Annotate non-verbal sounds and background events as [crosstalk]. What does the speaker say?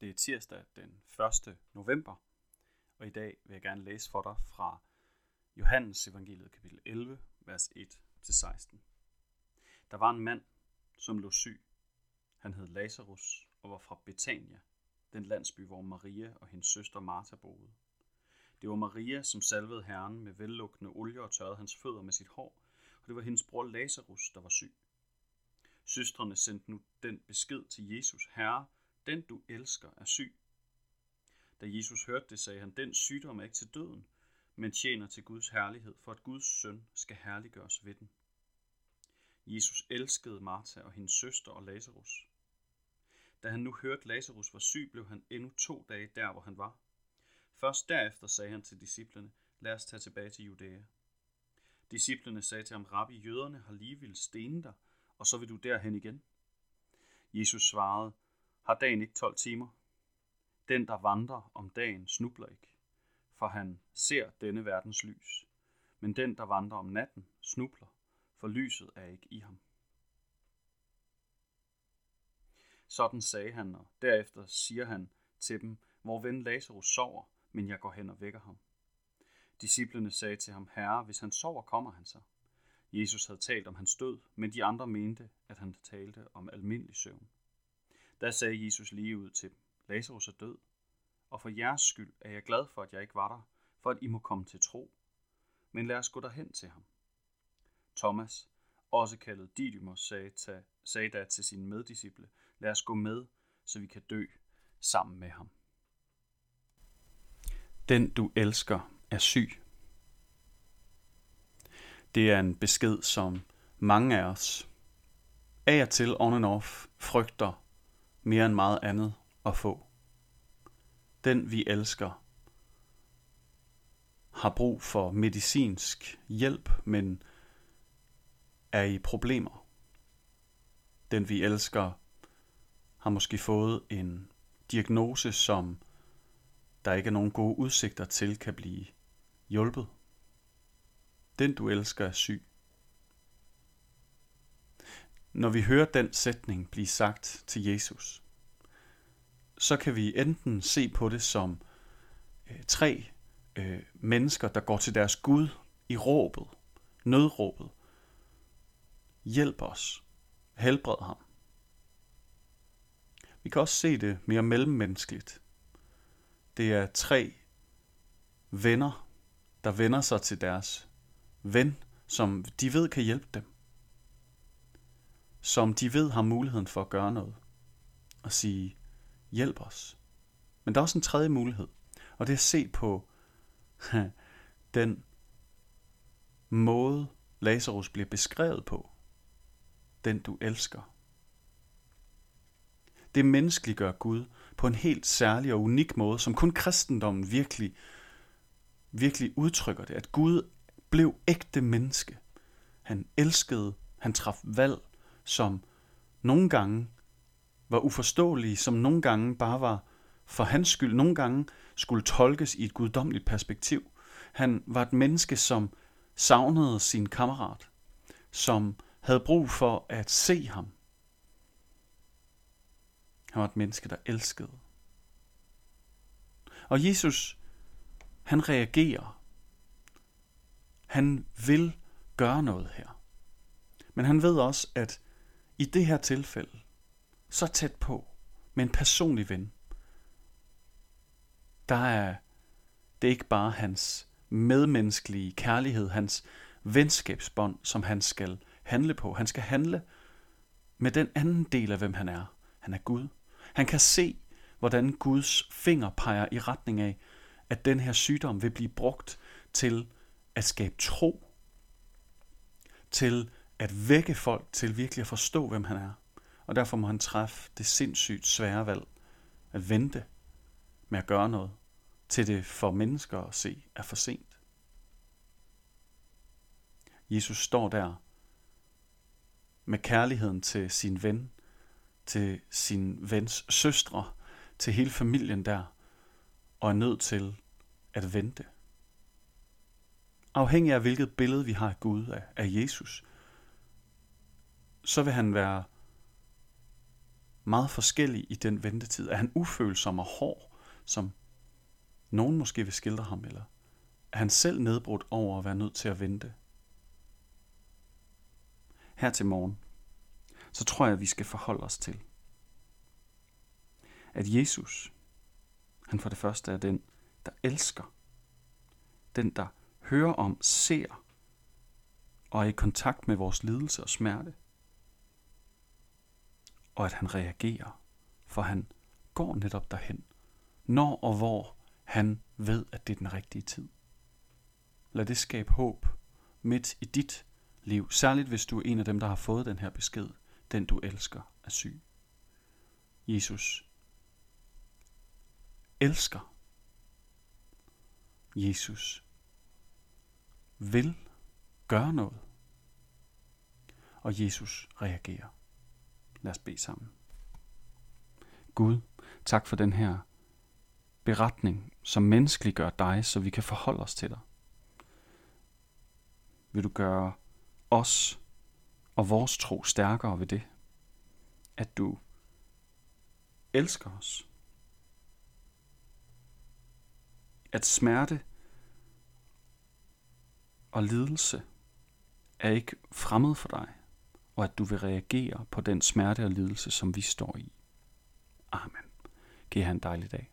Det er tirsdag den 1. november, og i dag vil jeg gerne læse for dig fra Johannes evangeliet kapitel 11, vers 1-16. Der var en mand, som lå syg. Han hed Lazarus og var fra Betania, den landsby, hvor Maria og hendes søster Martha boede. Det var Maria, som salvede Herren med vellugtende olie og tørrede hans fødder med sit hår, og det var hendes bror Lazarus, der var syg. Søstrene sendte nu den besked til Jesus, Herre, den du elsker er syg. Da Jesus hørte det, sagde han, den sygdom er ikke til døden, men tjener til Guds herlighed, for at Guds søn skal herliggøres ved den. Jesus elskede Martha og hendes søster og Lazarus. Da han nu hørte, Lazarus var syg, blev han endnu to dage der, hvor han var. Først derefter sagde han til disciplene, lad os tage tilbage til Judæa. Disciplene sagde til ham, Rabbi, jøderne har lige vil stene dig, og så vil du derhen igen. Jesus svarede, har dagen ikke 12 timer? Den, der vandrer om dagen, snubler ikke, for han ser denne verdens lys. Men den, der vandrer om natten, snubler, for lyset er ikke i ham. Sådan sagde han, og derefter siger han til dem, hvor ven Lazarus sover, men jeg går hen og vækker ham. Disciplene sagde til ham, Herre, hvis han sover, kommer han så. Jesus havde talt om hans død, men de andre mente, at han talte om almindelig søvn. Da sagde Jesus lige ud til dem, Lazarus er død, og for jeres skyld er jeg glad for, at jeg ikke var der, for at I må komme til tro. Men lad os gå derhen til ham. Thomas, også kaldet Didymus, sagde, ta, sagde da til sine meddisciple, lad os gå med, så vi kan dø sammen med ham. Den du elsker er syg. Det er en besked, som mange af os af og til on and off frygter mere end meget andet at få. Den vi elsker har brug for medicinsk hjælp, men er i problemer. Den vi elsker har måske fået en diagnose, som der ikke er nogen gode udsigter til kan blive hjulpet. Den du elsker er syg. Når vi hører den sætning blive sagt til Jesus, så kan vi enten se på det som øh, tre øh, mennesker, der går til deres Gud i råbet, nødråbet. Hjælp os. Helbred ham. Vi kan også se det mere mellemmenneskeligt. Det er tre venner, der vender sig til deres ven, som de ved kan hjælpe dem som de ved har muligheden for at gøre noget. Og sige, hjælp os. Men der er også en tredje mulighed, og det er at se på [laughs] den måde, Lazarus bliver beskrevet på. Den du elsker. Det menneskeliggør Gud på en helt særlig og unik måde, som kun kristendommen virkelig, virkelig udtrykker det. At Gud blev ægte menneske. Han elskede, han traf valg, som nogle gange var uforståelige, som nogle gange bare var for hans skyld, nogle gange skulle tolkes i et guddommeligt perspektiv. Han var et menneske, som savnede sin kammerat, som havde brug for at se ham. Han var et menneske, der elskede. Og Jesus, han reagerer. Han vil gøre noget her. Men han ved også, at i det her tilfælde, så tæt på, med en personlig ven, der er det ikke bare hans medmenneskelige kærlighed, hans venskabsbånd, som han skal handle på. Han skal handle med den anden del af, hvem han er. Han er Gud. Han kan se, hvordan Guds finger peger i retning af, at den her sygdom vil blive brugt til at skabe tro, til at vække folk til virkelig at forstå, hvem han er. Og derfor må han træffe det sindssygt svære valg at vente med at gøre noget, til det for mennesker at se er for sent. Jesus står der med kærligheden til sin ven, til sin vens søstre, til hele familien der, og er nødt til at vente. Afhængig af hvilket billede vi har af Gud, af Jesus, så vil han være meget forskellig i den ventetid? Er han ufølsom og hård, som nogen måske vil skildre ham, eller er han selv nedbrudt over at være nødt til at vente? Her til morgen, så tror jeg, at vi skal forholde os til, at Jesus, han for det første er den, der elsker. Den, der hører om, ser og er i kontakt med vores lidelse og smerte. Og at han reagerer, for han går netop derhen, når og hvor han ved, at det er den rigtige tid. Lad det skabe håb midt i dit liv, særligt hvis du er en af dem, der har fået den her besked, den du elsker er syg. Jesus elsker. Jesus vil gøre noget. Og Jesus reagerer. Lad os bede sammen. Gud, tak for den her beretning, som menneskeliggør dig, så vi kan forholde os til dig. Vil du gøre os og vores tro stærkere ved det, at du elsker os. At smerte og lidelse er ikke fremmed for dig, og at du vil reagere på den smerte og lidelse, som vi står i. Amen. Giv han en dejlig dag.